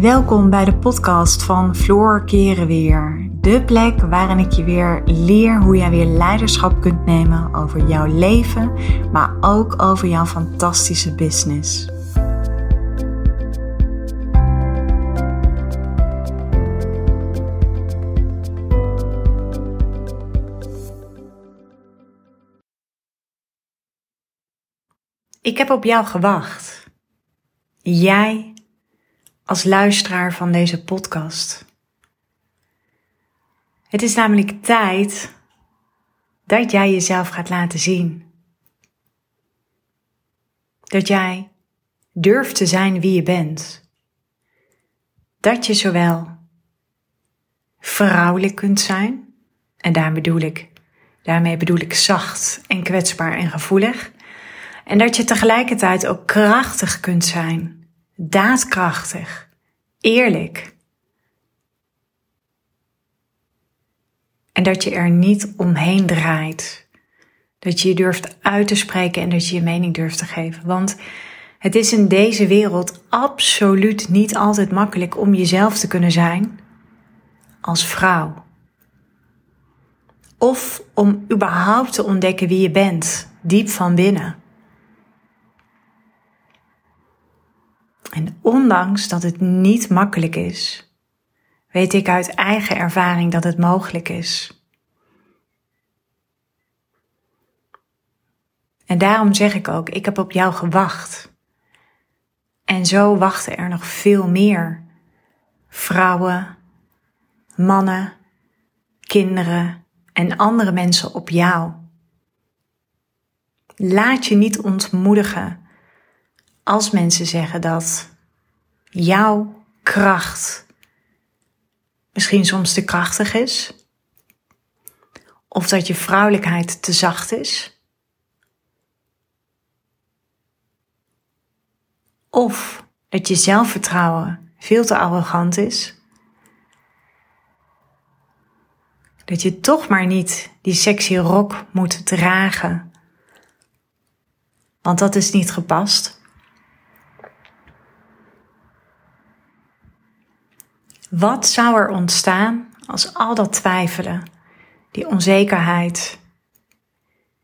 Welkom bij de podcast van Floor Keren Weer. De plek waarin ik je weer leer hoe jij weer leiderschap kunt nemen over jouw leven, maar ook over jouw fantastische business. Ik heb op jou gewacht. Jij als luisteraar van deze podcast. Het is namelijk tijd dat jij jezelf gaat laten zien. Dat jij durft te zijn wie je bent. Dat je zowel vrouwelijk kunt zijn, en daarmee bedoel ik, daarmee bedoel ik zacht en kwetsbaar en gevoelig. En dat je tegelijkertijd ook krachtig kunt zijn daadkrachtig, eerlijk. En dat je er niet omheen draait. Dat je je durft uit te spreken en dat je je mening durft te geven. Want het is in deze wereld absoluut niet altijd makkelijk om jezelf te kunnen zijn als vrouw. Of om überhaupt te ontdekken wie je bent, diep van binnen. En ondanks dat het niet makkelijk is, weet ik uit eigen ervaring dat het mogelijk is. En daarom zeg ik ook, ik heb op jou gewacht. En zo wachten er nog veel meer vrouwen, mannen, kinderen en andere mensen op jou. Laat je niet ontmoedigen als mensen zeggen dat jouw kracht misschien soms te krachtig is, of dat je vrouwelijkheid te zacht is, of dat je zelfvertrouwen veel te arrogant is. Dat je toch maar niet die sexy rok moet dragen. Want dat is niet gepast. Wat zou er ontstaan als al dat twijfelen, die onzekerheid,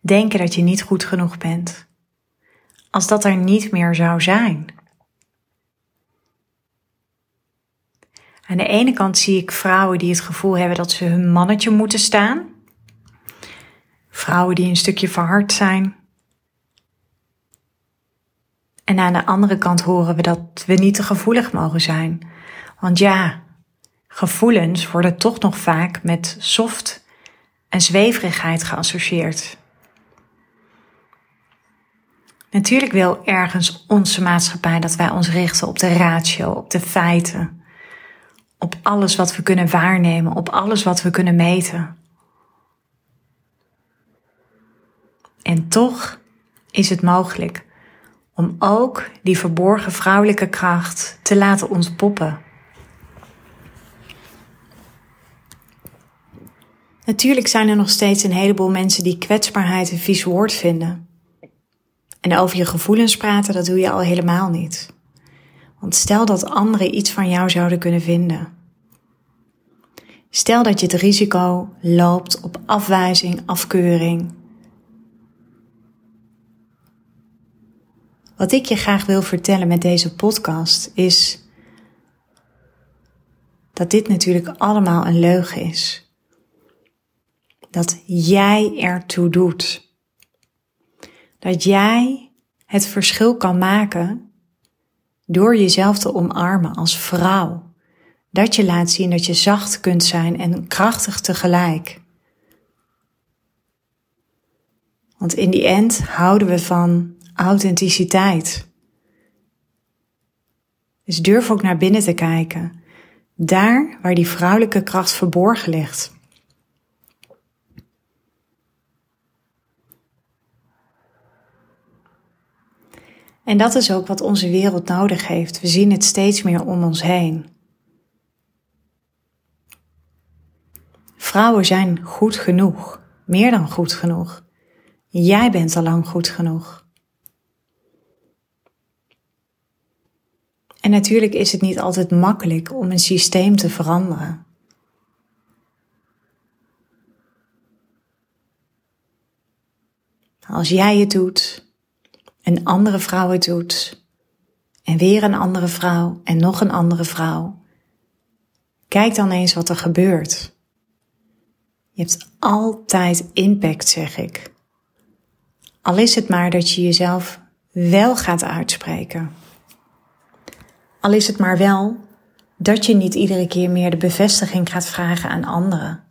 denken dat je niet goed genoeg bent, als dat er niet meer zou zijn? Aan de ene kant zie ik vrouwen die het gevoel hebben dat ze hun mannetje moeten staan. Vrouwen die een stukje verhard zijn. En aan de andere kant horen we dat we niet te gevoelig mogen zijn. Want ja, Gevoelens worden toch nog vaak met soft en zweverigheid geassocieerd. Natuurlijk wil ergens onze maatschappij dat wij ons richten op de ratio, op de feiten, op alles wat we kunnen waarnemen, op alles wat we kunnen meten. En toch is het mogelijk om ook die verborgen vrouwelijke kracht te laten ontpoppen. Natuurlijk zijn er nog steeds een heleboel mensen die kwetsbaarheid een vies woord vinden. En over je gevoelens praten, dat doe je al helemaal niet. Want stel dat anderen iets van jou zouden kunnen vinden. Stel dat je het risico loopt op afwijzing, afkeuring. Wat ik je graag wil vertellen met deze podcast is dat dit natuurlijk allemaal een leugen is dat jij ertoe doet. Dat jij het verschil kan maken door jezelf te omarmen als vrouw. Dat je laat zien dat je zacht kunt zijn en krachtig tegelijk. Want in die end houden we van authenticiteit. Dus durf ook naar binnen te kijken. Daar waar die vrouwelijke kracht verborgen ligt. En dat is ook wat onze wereld nodig heeft. We zien het steeds meer om ons heen. Vrouwen zijn goed genoeg, meer dan goed genoeg. Jij bent al lang goed genoeg. En natuurlijk is het niet altijd makkelijk om een systeem te veranderen. Als jij het doet, een andere vrouw het doet, en weer een andere vrouw en nog een andere vrouw, kijk dan eens wat er gebeurt. Je hebt altijd impact, zeg ik. Al is het maar dat je jezelf wel gaat uitspreken. Al is het maar wel dat je niet iedere keer meer de bevestiging gaat vragen aan anderen.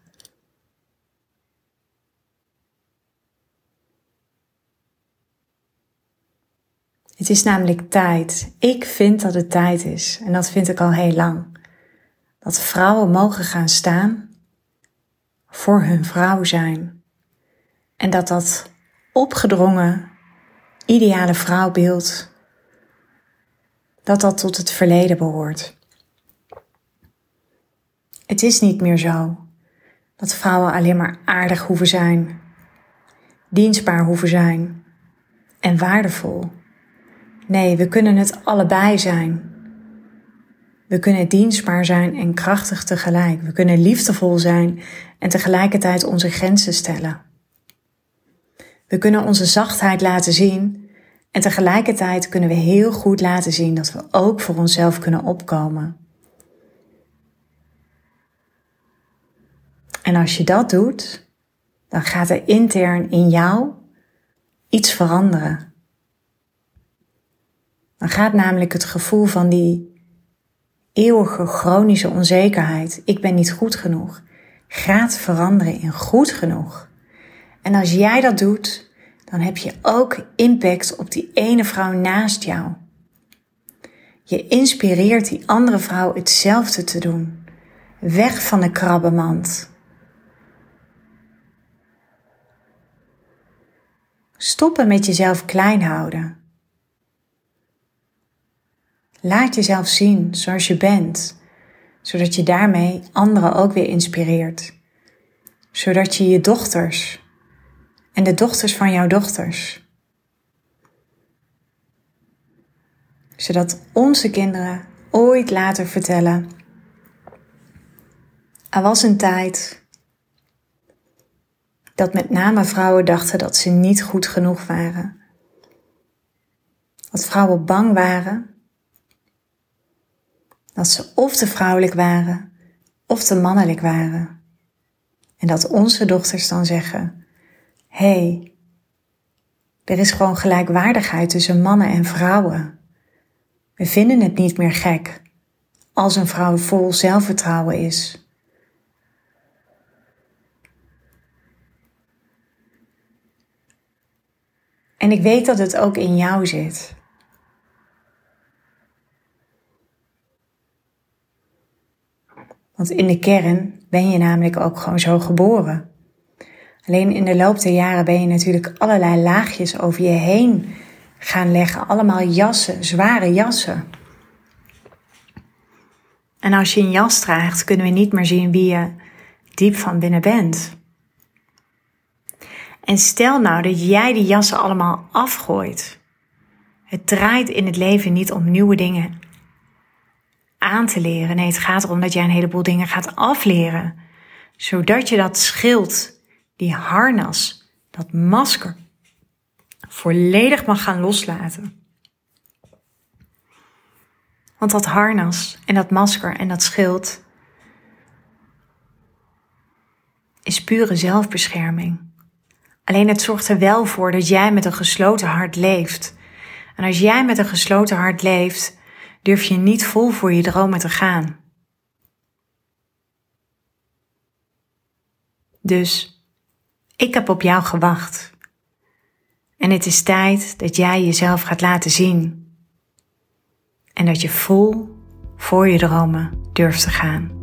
Het is namelijk tijd. Ik vind dat het tijd is, en dat vind ik al heel lang, dat vrouwen mogen gaan staan voor hun vrouw zijn. En dat dat opgedrongen ideale vrouwbeeld, dat dat tot het verleden behoort. Het is niet meer zo dat vrouwen alleen maar aardig hoeven zijn, dienstbaar hoeven zijn en waardevol. Nee, we kunnen het allebei zijn. We kunnen dienstbaar zijn en krachtig tegelijk. We kunnen liefdevol zijn en tegelijkertijd onze grenzen stellen. We kunnen onze zachtheid laten zien en tegelijkertijd kunnen we heel goed laten zien dat we ook voor onszelf kunnen opkomen. En als je dat doet, dan gaat er intern in jou iets veranderen. Dan gaat namelijk het gevoel van die eeuwige chronische onzekerheid, ik ben niet goed genoeg, gaat veranderen in goed genoeg. En als jij dat doet, dan heb je ook impact op die ene vrouw naast jou. Je inspireert die andere vrouw hetzelfde te doen. Weg van de krabbenmand. Stoppen met jezelf klein houden. Laat jezelf zien zoals je bent, zodat je daarmee anderen ook weer inspireert. Zodat je je dochters en de dochters van jouw dochters. Zodat onze kinderen ooit later vertellen: Er was een tijd dat met name vrouwen dachten dat ze niet goed genoeg waren. Dat vrouwen bang waren dat ze of te vrouwelijk waren of te mannelijk waren. En dat onze dochters dan zeggen: hey, er is gewoon gelijkwaardigheid tussen mannen en vrouwen. We vinden het niet meer gek als een vrouw vol zelfvertrouwen is. En ik weet dat het ook in jou zit. Want in de kern ben je namelijk ook gewoon zo geboren. Alleen in de loop der jaren ben je natuurlijk allerlei laagjes over je heen gaan leggen. Allemaal jassen, zware jassen. En als je een jas draagt, kunnen we niet meer zien wie je diep van binnen bent. En stel nou dat jij die jassen allemaal afgooit. Het draait in het leven niet om nieuwe dingen aan te leren. Nee, het gaat erom dat jij een heleboel dingen gaat afleren. Zodat je dat schild die harnas, dat masker, volledig mag gaan loslaten. Want dat harnas en dat masker en dat schild is pure zelfbescherming. Alleen het zorgt er wel voor dat jij met een gesloten hart leeft. En als jij met een gesloten hart leeft, durf je niet vol voor je dromen te gaan. Dus ik heb op jou gewacht. En het is tijd dat jij jezelf gaat laten zien. En dat je vol voor je dromen durft te gaan.